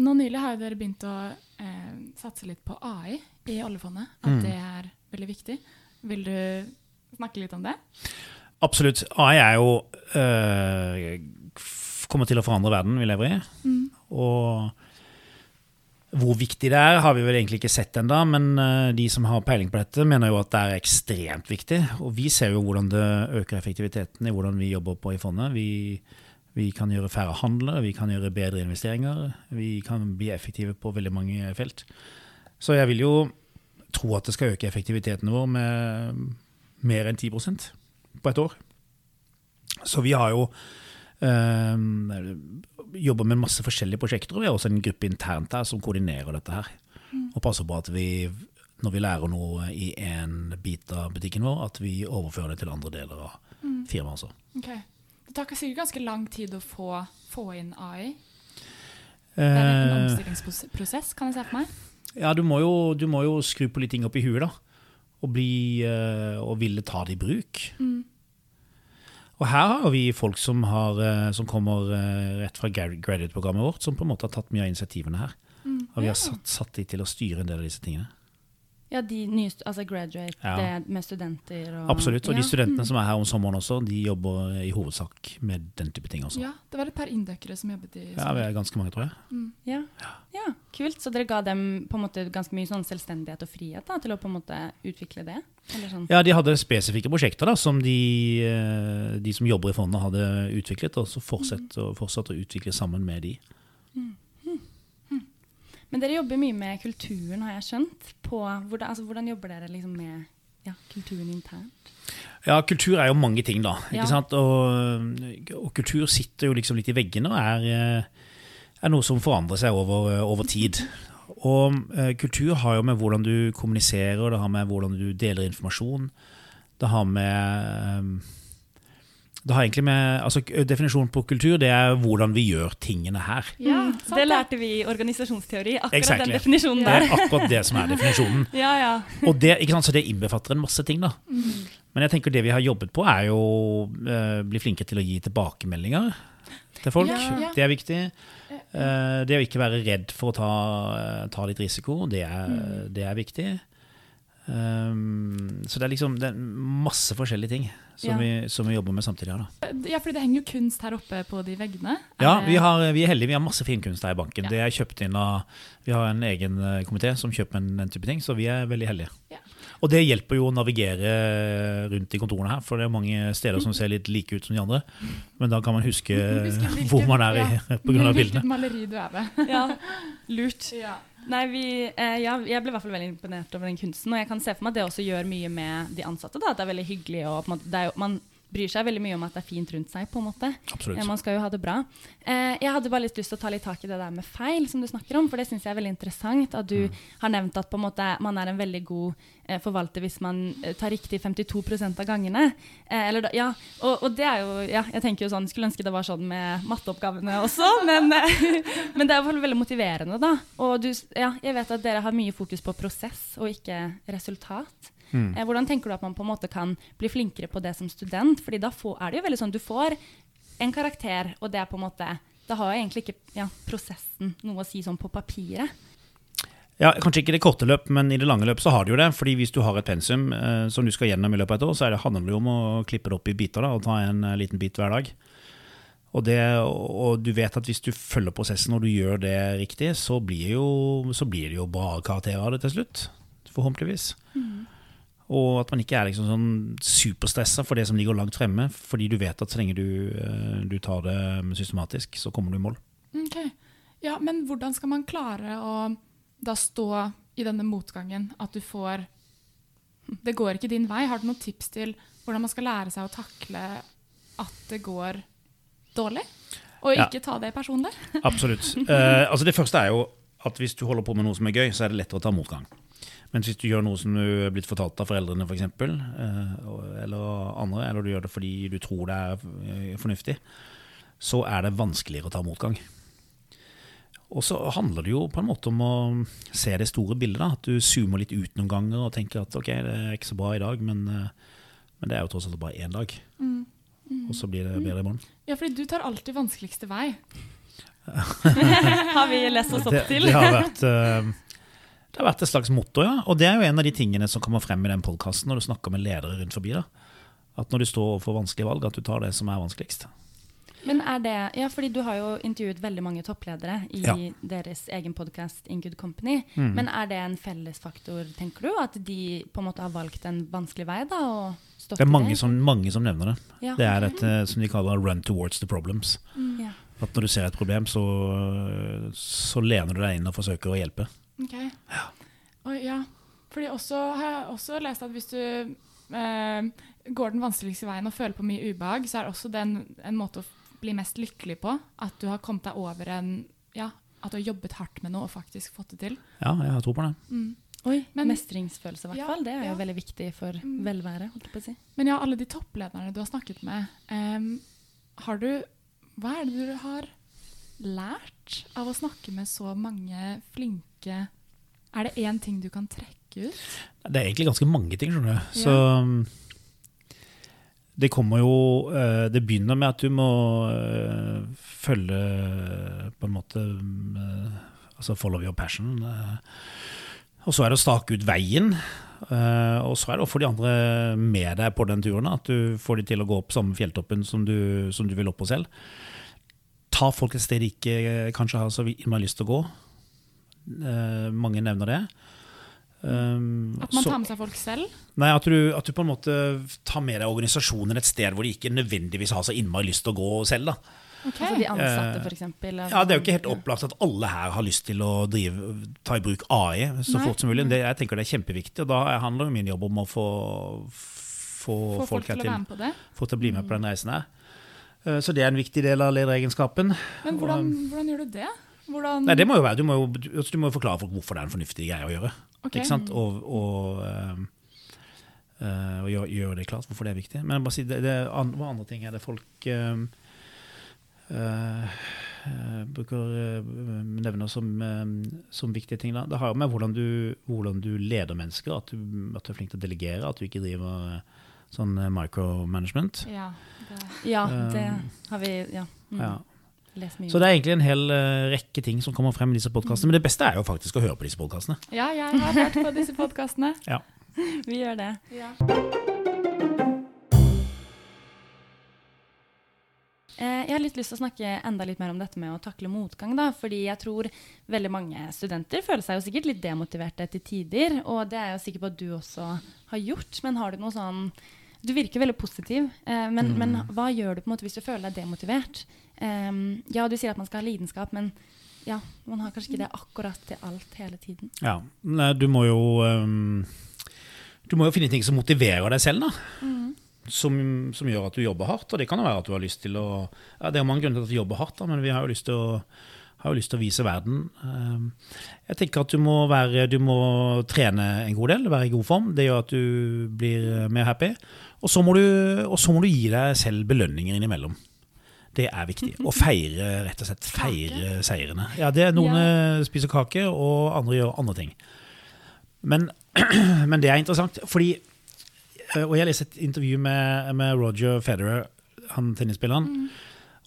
Nå nylig har jo dere begynt å eh, satse litt på AI i oljefondet. At Mm. det er veldig viktig. Vil du snakke litt om det? Absolutt. AI er jo øh, kommer til å forandre verden vi lever i. Og hvor viktig det er, har vi vel egentlig ikke sett ennå, men øh, de som har peiling på dette, mener jo at det er ekstremt viktig. Og vi ser jo hvordan det øker effektiviteten i hvordan vi jobber på i fondet. Vi, vi kan gjøre færre handler, vi kan gjøre bedre investeringer, vi kan bli effektive på veldig mange felt. Så jeg vil jo tro at det skal øke effektiviteten vår med mer enn 10 på et år. Så vi har jo eh, jobba med masse forskjellige prosjekter, og vi har også en gruppe internt her som koordinerer dette her. Og passer på at vi, når vi lærer noe i en bit av butikken vår, at vi overfører det til andre deler av firmaet også. Okay. Det tar sikkert ganske lang tid å få, få inn AI. Det er en Eh, omstillingsprosess, kan jeg se for meg. ja, du må, jo, du må jo skru på litt ting opp i huet, da. Og, bli, eh, og ville ta det i bruk. Mm. Og her har vi folk som, har, eh, som kommer eh, rett fra grad- graduate-programmet vårt, som på en måte har tatt mye av initiativene her. Og vi har satt, satt de til å styre en del av disse tingene. Ja, de nye, altså graduate Ja. med studenter og Absolutt. Og ja. de studentene som er her om sommeren også, de jobber i hovedsak med den type ting også. Ja, det var et par inndøkkere som jobbet i Ja, vi er ganske mange, tror jeg. Ja. ja, kult. Så dere ga dem på en måte ganske mye sånn selvstendighet og frihet da, til å på en måte utvikle det? Eller sånn? Ja, de hadde spesifikke prosjekter da, som de, eh, de som jobber i fondet hadde utviklet, og så fortsatt, og fortsatt å utvikle sammen med de. Men dere jobber mye med kulturen, har jeg skjønt. På, hvordan, altså, hvordan jobber dere liksom med ja, kulturen internt? Ja, kultur er jo mange ting, da. Ja. sant? Og, og kultur sitter jo liksom litt i veggene og er, eh, er noe som forandrer seg over, eh, over tid. [LAUGHS] Og eh, kultur har jo med hvordan du kommuniserer, det har med hvordan du deler informasjon. Det har med eh, det har egentlig med, altså Definisjonen på kultur det er hvordan vi gjør tingene her. Ja, Mm, sant det lærte vi i organisasjonsteori. Akkurat Exactly. den definisjonen Det er akkurat det som er definisjonen. [LAUGHS] Ja, ja. Og det, ikke sant? Så det innbefatter en masse ting. da. Men jeg tenker det vi har jobbet på, er jo å bli flinke til å gi tilbakemeldinger til folk. Ja, ja. Det er viktig. Eh, det å ikke være redd for å ta, eh, ta litt risiko, det er, det er viktig. Um, så det er liksom det er masse forskjellige ting som, Ja. vi, som vi jobber med samtidig. her da. Ja, fordi det henger jo kunst her oppe på de veggene. Er Ja, vi, har, vi er heldige. Vi har masse finkunst her i banken. Ja. Det er kjøpt inn av, Vi har en egen eh, komité som kjøper en, den type ting, så vi er veldig heldige. Ja. Og det hjelper jo å navigere rundt i kontorene her, for det er mange steder som ser litt like ut som de andre. Men da kan man huske [LAUGHS] hvor man er ja. på grunn av [LAUGHS] Hvilket maleri du er ved. Ja, [LAUGHS] lurt. Ja. Nei, vi, eh, ja, jeg ble i hvert fall veldig imponert over den kunsten. Og jeg kan se for meg at det også gjør mye med de ansatte. Da, at det er veldig hyggelig. Og måte, er jo, man bryr seg veldig mye om at det er fint rundt seg. på en måte. Absolutt. Eh, man skal jo ha det bra. Eh, jeg hadde bare litt lyst til å ta litt tak i det der med feil, som du snakker om. For det syns jeg er veldig interessant. At du har nevnt at måte man er en veldig god eh, forvalter hvis man tar riktig 52% av gangene. Eller ja, og, og det er jo ja, jeg tenker jo sånn, Skulle ønske det var sånn med matteoppgavene også, [LAUGHS] men, men det er i hvert fall veldig motiverende. da. Og du, ja, jeg vet at dere har mye fokus på prosess og ikke resultat. Mm. Eh, hvordan tenker du at man på en måte kan bli flinkere på det som student? Fordi da får, er det jo veldig sånn du får en karakter, og det er på en måte Da har jo egentlig ikke ja, prosessen noe å si sånn på papiret. Ja, Kanskje ikke i det korte løp, men i det lange løp så har det jo det. fordi hvis du har et pensum eh, som du skal gjennom i løpet av et år, så er det, handler det jo om å klippe det opp i biter da, og ta en eh, liten bit hver dag. Og, det, og du vet at hvis du følger prosessen og du gjør det riktig, så blir, jo, så blir det jo bra karakterer av det til slutt. Forhåpentligvis. Og at man ikke er liksom sånn superstressa for det som ligger langt fremme, fordi du vet at så lenge du, eh, du tar det systematisk, så kommer du i mål. Ok. Ja, men hvordan skal man klare å da stå i denne motgangen? At du får Det går ikke din vei. Har du noen tips til hvordan man skal lære seg å takle at det går dårlig? Og Ja. ikke ta det personlig? Absolutt. [LAUGHS] Eh, altså det første er jo at hvis du holder på med noe som er gøy, så er det lettere å ta motgang. Mens hvis du gjør noe som du er blitt fortalt av foreldrene, f.eks., for eksempel, eh, eller andre, eller du gjør det fordi du tror det er eh, fornuftig, så er det vanskeligere å ta motgang. Og så handler det jo på en måte om å se det store bildet. da, At du zoomer litt ut noen ganger og tenker at ok, det er ikke så bra i dag, men, eh, men det er jo tross alt bare én dag. Og så blir det bedre i morgen. Ja, fordi du tar alltid vanskeligste vei. [LAUGHS] Har vi lest oss opp til? det, har vært, eh, det har vært et slags motto, ja. Og det er jo en av de tingene som kommer frem i den podkasten når du snakker med ledere rundt forbi. da. At når du står overfor vanskelige valg, at du tar det som er vanskeligst. Men er det, ja, fordi Du har jo intervjuet veldig mange toppledere i Ja. deres egen podkast In Good Company. Mm. Men er det en fellesfaktor, tenker du? At de på en måte har valgt en vanskelig vei? da, og Det er mange, mange som, mange som nevner det. Ja. Det er dette som de kaller 'run towards the problems'. Ja. At når du ser et problem, så, så lener du deg inn og forsøker å hjelpe. Ok. Og ja, fordi også har jeg også lest at hvis du eh, går den vanskeligste veien og føler på mye ubehag, så er også det en, en måte å bli mest lykkelig på. At du har kommet deg over en Ja, at du har jobbet hardt med noe og faktisk fått det til. Ja, jeg har tro på det. Mm. Oi, Men- Mestringsfølelse, i hvert Ja, fall. Det er ja. jo veldig viktig for Mm. velvære. holdt jeg på å si. Men ja, alle de topplederne du har snakket med, em, har du Hva er det du har lært av å snakke med så mange flinke Er det én ting du kan trekke ut? Det er egentlig ganske mange ting, skjønner du. Så um, det kommer jo eh, Det begynner med at du må eh, følge på en måte eh, Altså follow your passion. Og så er det å stake ut veien. Og så er det å få de andre med deg på den turen. At du får de til å gå opp samme fjelltoppen som du, som du vil opp på selv. Ta folk et sted de ikke kanskje har så innmari lyst til å gå. Eh, mange nevner det. Um, At man så- tar med seg folk selv? Nei, at du, at du på en måte tar med deg organisasjoner et sted hvor de ikke nødvendigvis har så innmari lyst til å gå selv. da. Okay. Altså de ansatte, Eh, for eksempel. Ja, Det er jo ikke helt opplagt at alle her har lyst til å drive, ta i bruk AI så Nei. fort som mulig. Det, jeg tenker det er kjempeviktig, og da handler jo min jobb om å få, få, Få folk folk, til å til, være med på det. få til å bli med på den reisen her. Eh, Så det er en viktig del av lederegenskapen. Men hvordan, hvordan gjør du det? Hvordan, Nei, det må jo være, Du må jo, du, altså, må jo forklare folk hvorfor det er en fornuftig greie å gjøre. Ok. Ikke sant? Og, og, øh, eh, og gjøre gjør det klart hvorfor det er viktig. Men jeg bare si, det, det, an- hva andre ting er det folk øh, eh, eh, bruker nevner som, som viktige ting? Da. Det har jo med hvordan du, hvordan du leder mennesker, at du, at du er flink til å delegere, at du ikke driver sånn micromanagement. Ja, det, Ja, det Um, har vi ja, mm, Ja. Så det er egentlig en hel uh, rekke ting som kommer frem i disse podkastene. Men det beste er jo faktisk å høre på disse podkastene. ja, jeg har hørt på disse podkastene. [LAUGHS] ja. [LAUGHS] Vi gjør det. Ja. Eh, jeg har litt lyst til å snakke enda litt mer om dette med å takle motgang. da, fordi jeg tror veldig mange studenter føler seg jo sikkert litt demotiverte til tider. Og det er jeg jo sikker på at du også har gjort. Men har du noe sånn Du virker veldig positiv, eh, men, Mm. men hva gjør du på en måte hvis du føler deg demotivert? Em, ja, du sier at man skal ha lidenskap, men ja, man har kanskje ikke det akkurat til alt hele tiden. Ja, du må jo um, Du må jo finne ting som motiverer deg selv, da. Som, som gjør at du jobber hardt. Og det kan jo være at du har lyst til å ja, Det er mange grunner til at vi jobber hardt, da, men vi har jo lyst til å, har jo lyst til å vise verden. Ehm, Jeg tenker at du må, være, du må trene en god del, være i god form. Det gjør at du blir mer happy. Og så må du, og så må du gi deg selv belønninger innimellom. Det er viktig. [LAUGHS] Å feire, rett og slett. Feire seirene. Ja, det er Noen ja. spiser kake, og andre gjør andre ting. Men, [CLEARS THROAT] men det er interessant, fordi eh, Og jeg leste et intervju med, med Roger Federer, han tennisspilleren.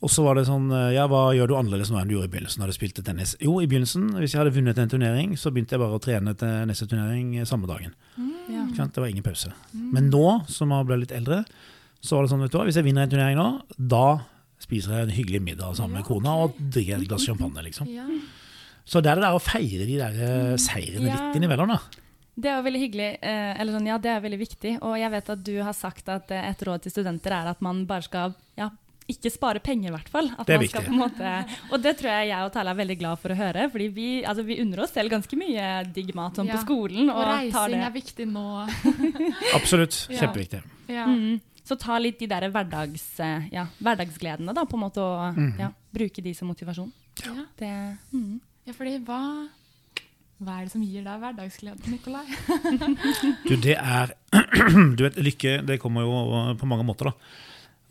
Og så var det sånn eh, Ja, hva gjør du annerledes nå enn du gjorde i begynnelsen? Hadde du spilte tennis? Jo, i begynnelsen, hvis jeg hadde vunnet en turnering, så begynte jeg bare å trene til neste turnering eh, samme dagen. Ja. Det var ingen pause. Men nå, som jeg ble litt eldre, så var det sånn, vet du hva, hvis jeg vinner en turnering nå, da spiser en hyggelig middag sammen med kona og drikker et glass champagne, liksom. Ja. Så det er det der å feire de der eh, seirene Ja. litt innimellom, da. Det er jo veldig hyggelig, eh, eller sånn, ja, det er veldig viktig. Og jeg vet at du har sagt at eh, et råd til studenter er at man bare skal ja, ikke spare penger, i hvert fall. At Det er man skal viktig. på en måte, og det tror jeg jeg og Tale er veldig glad for å høre. fordi vi, altså, vi unner oss selv ganske mye digg mat sånn Ja. på skolen. Og Og, tar reising det. er viktig nå. Absolutt. [LAUGHS] Ja. Kjempeviktig. Ja. Mm. Så ta litt de der hverdags, eh, ja, hverdagsgledene, da, på en måte, og mm. ja, bruke de som motivasjon. Ja. Det, mm. ja, fordi hva Hva er det som gir deg hverdagsglede, Nikolai? [LAUGHS] Du, det er [CLEARS THROAT] Du vet, lykke det kommer jo på mange måter, da.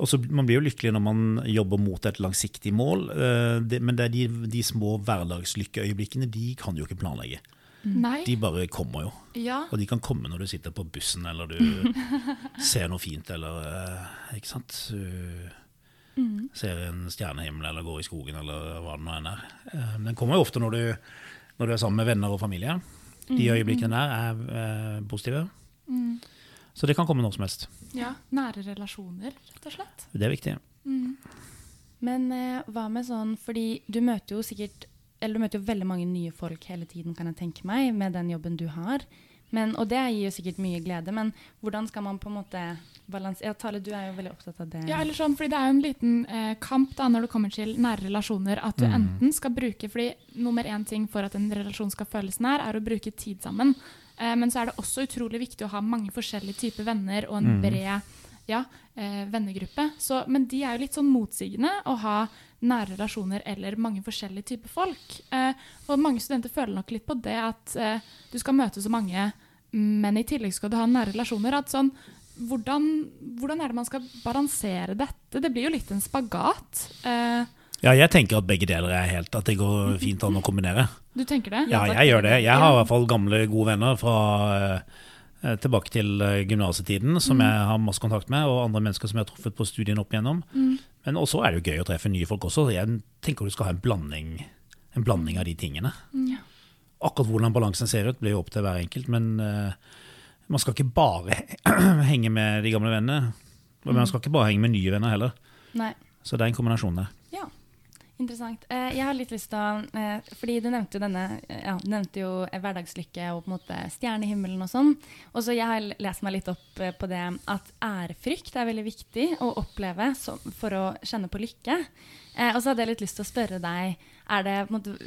Og så Man blir jo lykkelig når man jobber mot et langsiktig mål, eh, det, men det er de, de små hverdagslykkeøyeblikkene de kan du jo ikke planlegge. Nei. De bare kommer jo. Ja. Og de kan komme når du sitter på bussen, eller du [LAUGHS] ser noe fint, eller eh, Ikke sant? Du ser en stjernehimmel, eller går i skogen, eller hva det nå enn er. Eh, Den kommer jo ofte når du, når du er sammen med venner og familie. De øyeblikkene der er eh, positive. Mm. Så det kan komme når som helst. ja. Nære relasjoner, rett og slett. Det er viktig. Mm. Men eh, hva med sånn, fordi du møter jo sikkert eller du møter jo veldig mange nye folk hele tiden, kan jeg tenke meg, med den jobben du har. Men, og det gir jo sikkert mye glede, men hvordan skal man på en måte balansere ja, Tale, du er jo veldig opptatt av det. Ja, eller sånn, fordi Det er jo en liten eh, kamp da, når det kommer til nære relasjoner. At du Mm. enten skal bruke fordi nummer én ting for at en relasjon skal føles nær, er å bruke tid sammen. Eh, men så er det også utrolig viktig å ha mange forskjellige typer venner og en Mm. bred ja, eh, vennegruppe. Så, men de er jo litt sånn motsigende å ha nære relasjoner eller mange forskjellige typer folk. Eh, og mange studenter føler nok litt på det at eh, du skal møte så mange, men i tillegg skal du ha nære relasjoner. At sånn, hvordan, hvordan er det man skal balansere dette? Det blir jo litt en spagat. Eh, Ja, jeg tenker at begge deler er helt At det går fint an å kombinere. du tenker det? Ja, jeg gjør det. Jeg har i hvert fall gamle, gode venner fra eh, tilbake til eh, gymnasetiden, som jeg har masse kontakt med, og andre mennesker som jeg har truffet på studien opp igjennom. Mm. Men også er det jo gøy å treffe nye folk også. Jeg tenker du skal ha en blanding, en blanding av de tingene. Ja. Akkurat hvordan balansen ser ut, blir jo opp til hver enkelt, men uh, man skal ikke bare [CLEARS THROAT] henge med de gamle vennene. Men man skal ikke bare henge med nye venner heller. Nei. Så det er en kombinasjon der. Ja, interessant. Eh, jeg har litt lyst til å eh, Fordi du nevnte jo denne eh, ja, du nevnte jo hverdagslykke og på en måte stjernehimmelen og sånn. Og så jeg har lest meg litt opp på det at ærefrykt er veldig viktig å oppleve for å kjenne på lykke. Og så hadde jeg litt lyst til å spørre deg er det, på en måte,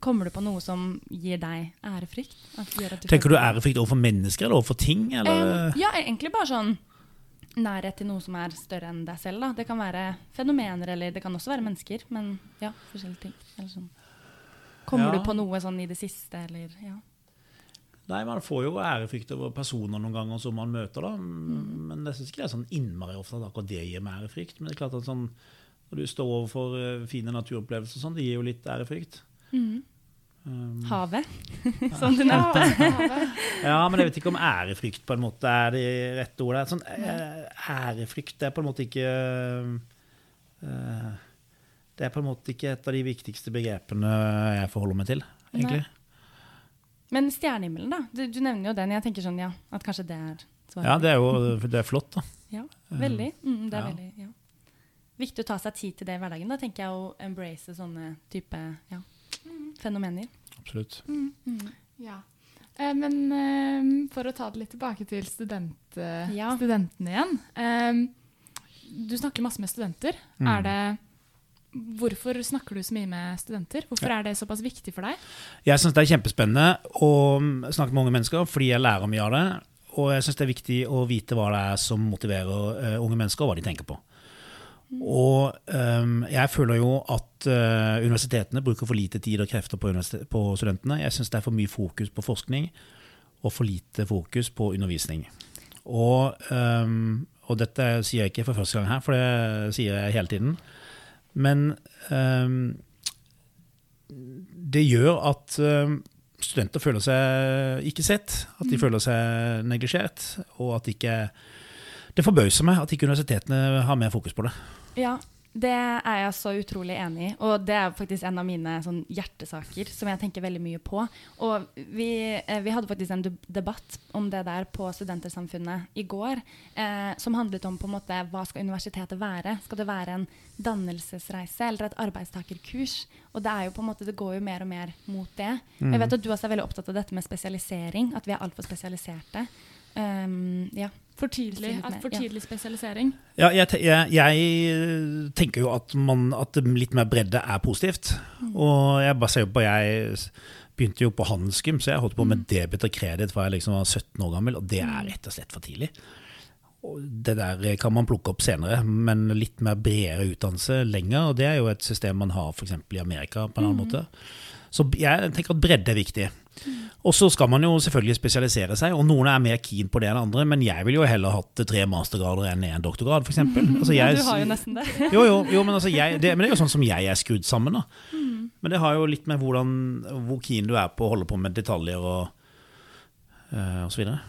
Kommer du på noe som gir deg ærefrykt? At gjør at Tenker du ærefrykt overfor mennesker eller overfor ting? Eller? Ja, egentlig bare sånn nærhet til noe som er større enn deg selv. Da. Det kan være fenomener, eller det kan også være mennesker. Men ja, forskjellige ting. Eller sånn. Kommer Ja. du på noe sånn i det siste, eller ja. Nei, Man får jo ærefrykt over personer noen ganger som man møter, da. Men jeg syns ikke det er sånn innmari ofte at akkurat det gir meg ærefrykt. Men det er klart at sånn, når du står overfor eh, fine naturopplevelser, og sånn, det gir jo litt ærefrykt. Um, Havet, [LAUGHS] som du nevnte. [LAUGHS] ja, men jeg vet ikke om ærefrykt på en måte er det rette ordet. Sånn, eh, ærefrykt er på en måte ikke uh, Det er på en måte ikke et av de viktigste begrepene jeg forholder meg til, egentlig. Men stjernehimmelen, da. Du, du nevner jo den. Jeg tenker sånn, ja, at kanskje det er svaret. Ja, det er jo det er flott, da. Ja, veldig. Mm, det er ja. veldig, ja. viktig å ta seg tid til det i hverdagen. Da tenker jeg å embrace sånne type ja, fenomener. Absolutt. Ja. Eh, men eh, for å ta det litt tilbake til student, eh, Ja. studentene igjen. Eh, du snakker masse med studenter. Mm. Er det, hvorfor snakker du så mye med studenter? Hvorfor er det såpass viktig for deg? Jeg syns det er kjempespennende å mm, snakke med unge mennesker, fordi jeg lærer mye av det. Og jeg syns det er viktig å vite hva det er som motiverer eh, unge mennesker, og hva de tenker på. Og um, jeg føler jo at uh, universitetene bruker for lite tid og krefter på, på studentene. Jeg syns det er for mye fokus på forskning og for lite fokus på undervisning. Og, um, og dette sier jeg ikke for første gang her, for det sier jeg hele tiden. Men um, det gjør at studenter føler seg ikke sett, at de føler seg neglisjert, og at ikke Det forbauser meg at ikke universitetene har mer fokus på det. Ja, det er jeg så utrolig enig i. Og det er faktisk en av mine sånn, hjertesaker som jeg tenker veldig mye på. Og vi, eh, vi hadde faktisk en debatt om det der på Studentersamfunnet i går, eh, som handlet om på en måte hva skal universitetet være? Skal det være en dannelsesreise eller et arbeidstakerkurs? Og det er jo på en måte, det går jo mer og mer mot det. Mm. Jeg vet at du også er veldig opptatt av dette med spesialisering, at vi er altfor spesialiserte. Um, ja. For tidlig, at for tidlig spesialisering? Ja, jeg, jeg, jeg tenker jo at, man, at litt mer bredde er positivt. Og jeg bare ser jo på Jeg begynte jo på handelsgym, så jeg holdt på med debit og kreditt fra jeg liksom var 17 år gammel, og det er rett og slett for tidlig. Og det der kan man plukke opp senere, men litt mer bredere utdannelse lenger. Og det er jo et system man har f.eks. i Amerika på en annen måte. Så jeg tenker at bredde er viktig. Og så skal man jo selvfølgelig spesialisere seg, og noen er mer keen på det enn andre, men jeg ville jo heller hatt tre mastergrader enn én doktorgrad, f.eks. [LAUGHS] Altså, ja, du har jo nesten det. [LAUGHS] jo, jo, jo men, altså jeg, det, men det er jo sånn som jeg er skrudd sammen. Da. Men det har jo litt med hvordan, hvor keen du er på å holde på med detaljer og, uh, og så videre.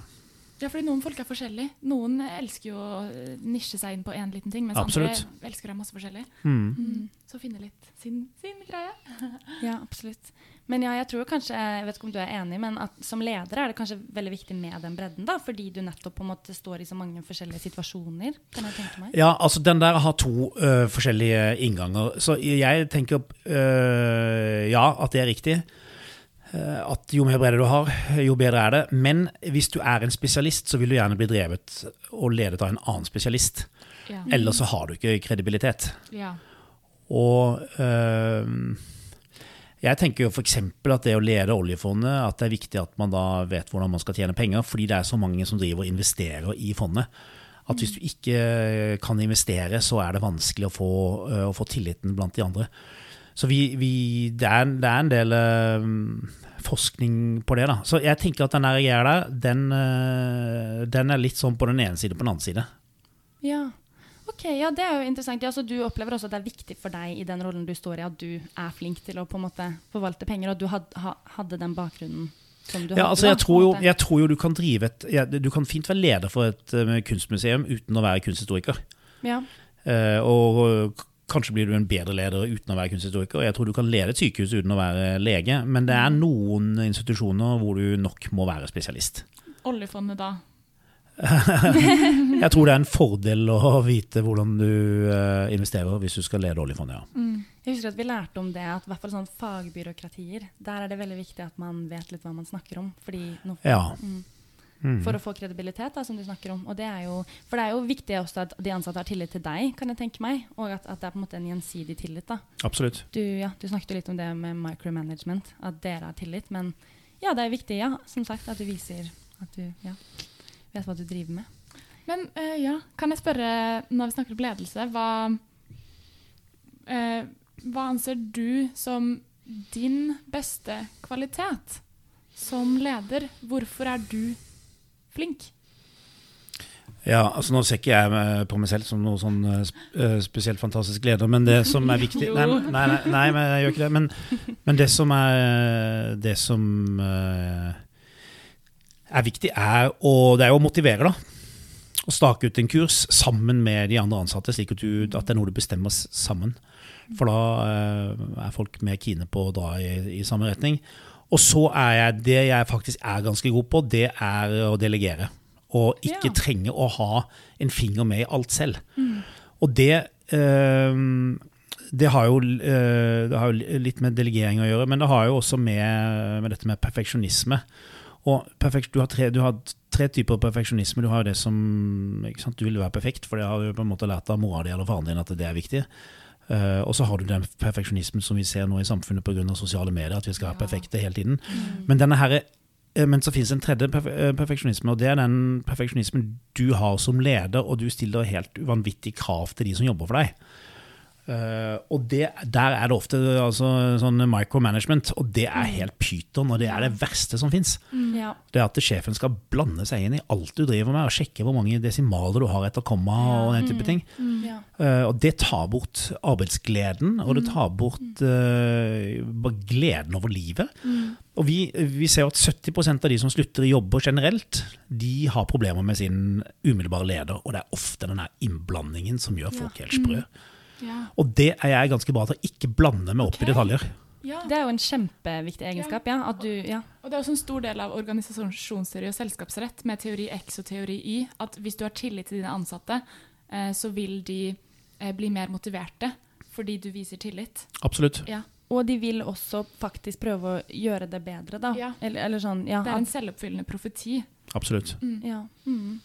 Ja, fordi noen folk er forskjellige. Noen elsker jo å eh, nisje seg inn på én liten ting, mens Absolutt. andre elsker å ha masse forskjellig. Mm. Mm. Så finne litt sin, sin greie. [LAUGHS] Ja, absolutt. Men ja, jeg tror kanskje, jeg vet ikke om du er enig, men at som leder er det kanskje veldig viktig med den bredden, da, fordi du nettopp på en måte står i så mange forskjellige situasjoner, kan jeg tenke meg. Ja, altså den der har to uh, forskjellige innganger. Så jeg tenker uh, ja, at det er riktig. Eh, At jo mer bredde du har, jo bedre er det. Men hvis du er en spesialist, så vil du gjerne bli drevet og ledet av en annen spesialist. Ja. Ellers så har du ikke kredibilitet. ja. Og øh, jeg tenker jo f.eks. at det å lede oljefondet, at det er viktig at man da vet hvordan man skal tjene penger, fordi det er så mange som driver og investerer i fondet. At hvis du ikke kan investere, så er det vanskelig å få, øh, å få tilliten blant de andre. Så vi, vi, det, er, det er en del uh, forskning på det. da. Så jeg tenker at den greia der, den, uh, den er litt sånn på den ene side på den andre side. Ja. Ok, ja, Det er jo interessant. Ja, så Du opplever også at det er viktig for deg i den rollen du står i, at du er flink til å på en måte forvalte penger, og at du had, ha, hadde den bakgrunnen som du Ja, hadde? altså jeg tror, jo, jeg tror jo du kan drive et ja, Du kan fint være leder for et uh, kunstmuseum uten å være kunsthistoriker. Ja. Uh, og kanskje blir du en bedre leder uten å være kunsthistoriker. Jeg tror du kan lede et sykehus uten å være lege, men det er noen institusjoner hvor du nok må være spesialist. Oljefondet, da. [LAUGHS] Jeg tror det er en fordel å vite hvordan du eh, investerer hvis du skal lede oljefondet. Ja. Jeg husker at vi lærte om det, at i hvert fall sånn fagbyråkratier, der er det veldig viktig at man vet litt hva man snakker om. Fordi no, Ja. mm, Mm. For å få kredibilitet, da, som du snakker om. Og det er jo, for det er jo viktig også at de ansatte har tillit til deg, kan jeg tenke meg. Og at, at det er på en måte en gjensidig tillit. da. Absolutt. Du, ja, du snakket jo litt om det med micromanagement, at dere har tillit. Men ja, det er viktig, ja, som sagt, at du viser at du ja, vet hva du driver med. Men uh, ja, kan jeg spørre, når vi snakker om ledelse, hva, uh, hva anser du som din beste kvalitet som leder? Hvorfor er du flink? Ja, altså Nå ser ikke jeg eh, på meg selv som noe sånn eh, eh, spesielt fantastisk leder, men det som er [LAUGHS] viktig Nei, nei, nei, nei men jeg gjør ikke det. Men, men det som er Det som er viktig, er å, det er å motivere, da. Å stake ut en kurs sammen med de andre ansatte, slik at, du, at det er noe du bestemmer sammen. For da er folk mer kine på å dra i, i samme retning. Og så er jeg det jeg faktisk er ganske god på, det er å delegere. Og ikke Ja. trenge å ha en finger med i alt selv. Og det eh, det har, jo, eh, det har jo litt med delegering å gjøre, men det har jo også med, med dette med perfeksjonisme. Og perfekt, du, har tre, du har tre typer perfeksjonisme. Du har jo det som Du vil være perfekt, for det har du på en måte lært av mora di eller faren din at det er viktig. Uh, og så har du den perfeksjonismen som vi ser nå i samfunnet pga. sosiale medier, at vi skal være perfekte hele tiden. Mm. Men, denne her, eh, men så finnes en tredje eh, perfeksjonisme, og det er den perfeksjonismen du har som leder, og du stiller helt vanvittige krav til de som jobber for deg. Uh, og det, der er det ofte altså, sånn micromanagement, og det er mm. helt pyton, og det er det verste som fins. Mm. Ja. Det at sjefen skal blande seg inn i alt du driver med, og sjekke hvor mange desimaler du har etter komma. og den type mm. ting. Mm. Ja. Uh, og det tar bort arbeidsgleden, og det tar bort uh, gleden over livet. Mm. Og vi, vi, ser at 70% av de som slutter i jobber generelt, de har problemer med sin umiddelbare leder, og det er ofte den innblandingen som gjør folk helt sprø. Ja. Og det er jeg ganske bra til å ikke blande meg opp okay. i detaljer. Ja. Det er jo en kjempeviktig egenskap. ja, at du, ja. Og Det er også en stor del av organisasjonsteori og selskapsrett med teori X og teori Y at hvis du har tillit til dine ansatte, eh, så vil de eh, bli mer motiverte fordi du viser tillit. Absolutt. Ja. Og de vil også faktisk prøve å gjøre det bedre, da. Ja. Eller, eller sånn, ja, det er en selvoppfyllende profeti. Absolutt. Mm. Ja. Mm.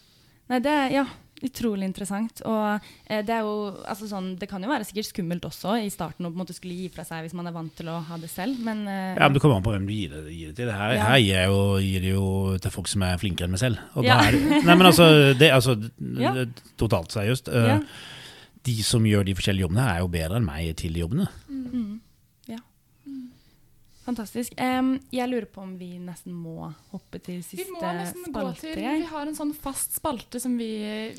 Nei, det er Ja. Utrolig interessant. Og eh, det er jo altså sånn, Det kan jo være sikkert skummelt også i starten å på en måte skulle gi fra seg hvis man er vant til å ha det selv, men eh, Ja, men Det kommer an på hvem du gir det, gir det til. Her, Ja. her gir jeg jo, gir det jo til folk som er flinkere enn meg selv. Og Ja. er nei, men altså, det, altså Ja. Totalt seriøst. eh, ja. De som gjør de forskjellige jobbene, er jo bedre enn meg til de jobbene. Mm. Fantastisk. Um, jeg lurer på om vi nesten må hoppe til siste spalte. Vi må nesten gå til Vi har en sånn fast spalte som vi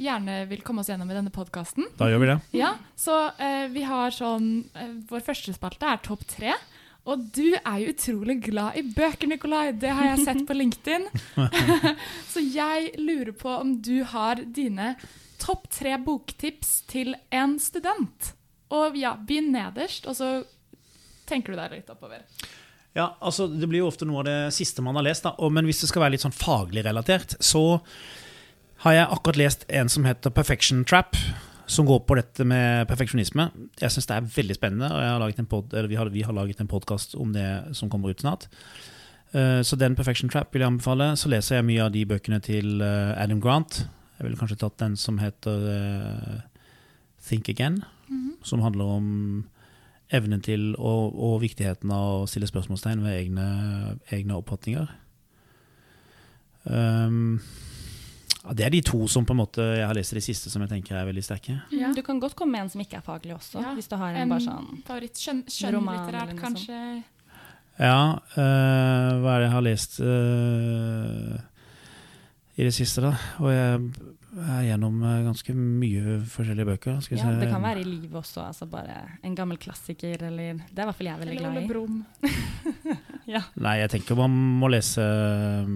gjerne vil komme oss gjennom i denne podkasten. Da gjør vi det. Ja, så uh, vi har sånn uh, Vår første spalte er topp tre. Og du er jo utrolig glad i bøker, Nikolai. Det har jeg sett på LinkedIn. [LAUGHS] så jeg lurer på om du har dine topp tre boktips til en student. Og ja, begynn nederst, og så tenker du deg litt oppover. Ja, altså Det blir jo ofte noe av det siste man har lest. da, og, Men hvis det skal være litt sånn faglig relatert, så har jeg akkurat lest en som heter Perfection Trap. Som går på dette med perfeksjonisme. Jeg syns det er veldig spennende. og pod, eller vi, har, vi har laget en podkast om det som kommer ut snart. Uh, så den Perfection Trap vil jeg anbefale. Så leser jeg mye av de bøkene til uh, Adam Grant. Jeg ville kanskje tatt den som heter uh, Think Again. Som handler om evnen til og, og viktigheten av å stille spørsmålstegn ved egne, egne oppfatninger. Um, ja, det er de to som på en måte jeg har lest i det siste som jeg tenker er veldig sterke. Ja. Du kan godt komme med en som ikke er faglig også, Ja. hvis du har en, En bare sånn favoritt skjøn, skjønnlitterært, kanskje? Ja, uh, hva er det jeg har lest uh, i det siste, da? Og jeg er gjennom øh, ganske mye forskjellige bøker. Skal ja, se. Det kan være i livet også, altså bare en gammel klassiker, eller Det er i hvert fall jeg veldig Eller i. Ole i. Brumm. Nei, jeg tenker man må lese øh,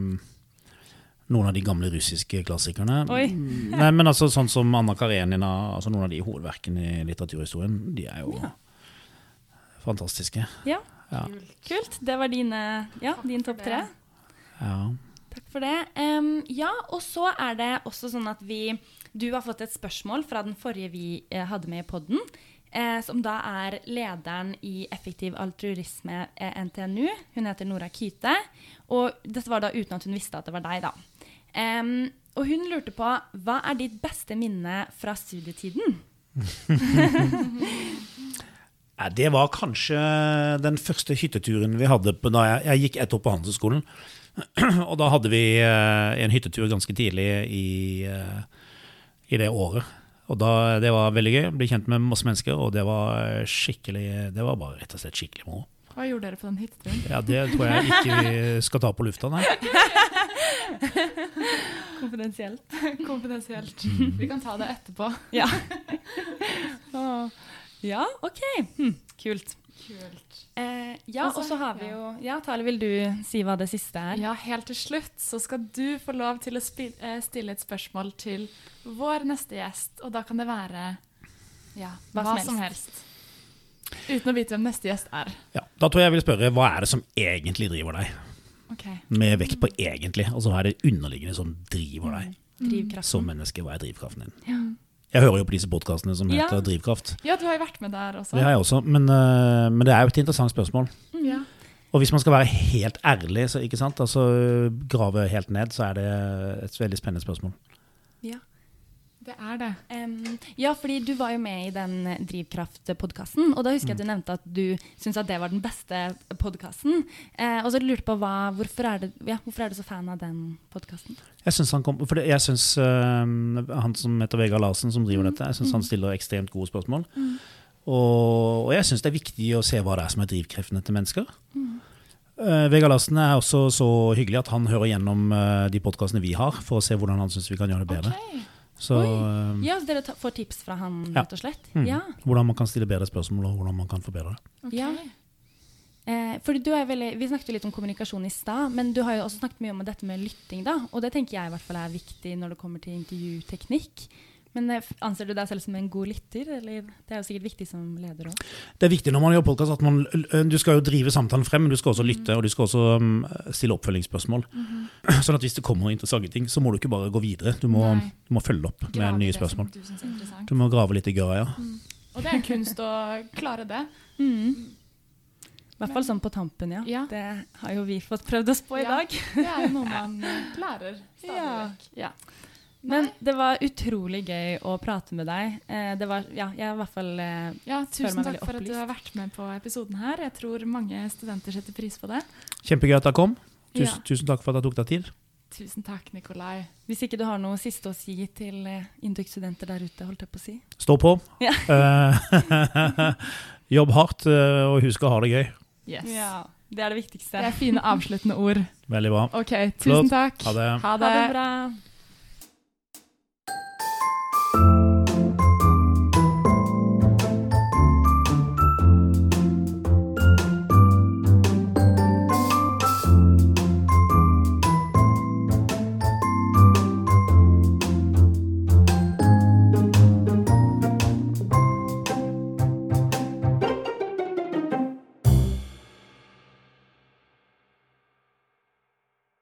noen av de gamle russiske klassikerne. Oi. Nei, men altså Sånn som Anna Karenina, altså noen av de hovedverkene i litteraturhistorien. De er jo Ja. fantastiske. Ja, Ja. kult. Det var dine, ja, din topp tre. ja. Takk for det. Um, ja, og så er det også sånn at vi Du har fått et spørsmål fra den forrige vi eh, hadde med i podden. Eh, som da er lederen i Effektiv altruisme eh, NTNU. Hun heter Nora Kyte. Og dette var da uten at hun visste at det var deg, da. Um, og hun lurte på hva er ditt beste minne fra studietiden? [LAUGHS] Det var kanskje den første hytteturen vi hadde da jeg, jeg gikk ett år på Handelshøyskolen. [CLEARS THROAT] Og da hadde vi eh, en hyttetur ganske tidlig i, eh, i det året. Og da, Det var veldig gøy. Ble kjent med masse mennesker, og det var skikkelig Det var bare rett og slett skikkelig moro. Hva gjorde dere på den hytteturen? Ja, det tror jeg ikke vi skal ta på lufta, nei. [LAUGHS] Konfidensielt. Konfidensielt. Vi kan ta det etterpå. Ja. [LAUGHS] Ja, OK. Hm, kult. Kult. Eh, ja, og så har vi jo Ja, Tale, vil du si hva det siste er? Ja, helt til slutt så skal du få lov til å eh, stille et spørsmål til vår neste gjest, og da kan det være ja, Hva hva, som som helst. Uten å vite hvem neste gjest er. Ja, da tror jeg jeg vil spørre hva er det som egentlig driver deg? Ok. Med vekt på egentlig. Altså hva er det underliggende som driver deg mm. som menneske? Hva er drivkraften din? Ja. Jeg hører jo på disse podkastene som Ja. heter Drivkraft. Ja, du har jo vært med der også. Det har jeg også, men, eh, men det er jo et interessant spørsmål. Ja. Og hvis man skal være helt ærlig, så ikke sant, altså grave helt ned, så er det et veldig spennende spørsmål. Ja. Det er det. Um, ja, fordi du var jo med i den Drivkraft-podkasten, og da husker jeg at du nevnte at du syntes at det var den beste podkasten. Uh, og så lurte jeg på hva, hvorfor, er det, ja, hvorfor er du så fan av den podkasten? Jeg syns han, kom, det, jeg synes, eh, han som heter Vegard Larsen, som driver dette, jeg syns han stiller ekstremt gode spørsmål. Og, og jeg syns det er viktig å se hva det er som er drivkreftene til mennesker. Eh, Vegard Larsen er også så hyggelig at han hører gjennom uh, de podkastene vi har, for å se hvordan han syns vi kan gjøre det bedre. Ok. Så eh, Ja, så dere får tips fra han, rett og slett? mm, Ja. hvordan man kan stille bedre spørsmål, og hvordan man kan forbedre det. Okay. Ja. Eh, veldig, vi snakket jo litt om kommunikasjon i stad, men du har jo også snakket mye om dette med lytting. da, Og det tenker jeg i hvert fall er viktig når det kommer til intervjuteknikk. Men eh, Anser du deg selv som en god lytter? eller Det er jo sikkert viktig som leder òg. Det er viktig når man gjør podkast at man, du skal jo drive samtalen frem, men du skal også lytte og du skal også um, stille oppfølgingsspørsmål. [CLEARS THROAT] Sånn at hvis det kommer interessante ting, så må du ikke bare gå videre. Du må, du må følge opp med Grave nye det som spørsmål. Du synes. Du må grave litt i gørra, ja. Og det er kunst å klare det. Mm. I hvert fall sånn på tampen, ja. Ja. Det har jo vi fått prøvd oss på i Ja. dag. Det er jo noe [LAUGHS] man lærer stadig Ja. Ja. Men Nei. det var utrolig gøy å prate med deg. Eh, det var, ja, jeg i hvert fall eh, Ja, tusen meg takk for at du har vært med på episoden her. Jeg tror mange studenter setter pris på det. Kjempegøy at du kom. Tusen, Ja. tusen takk for at du tok deg tid. Tusen takk, Nikolai. Hvis ikke du har noe siste å si til eh, Induc-studenter der ute, holdt jeg på å si. Stå på. Ja. Eh, [LAUGHS] Jobb hardt, og husk å ha det gøy. Yes. det er det viktigste. Det er fine avsluttende ord. Veldig bra. Ok, Flott. tusen takk. Ha det. Ha Ha det. det bra.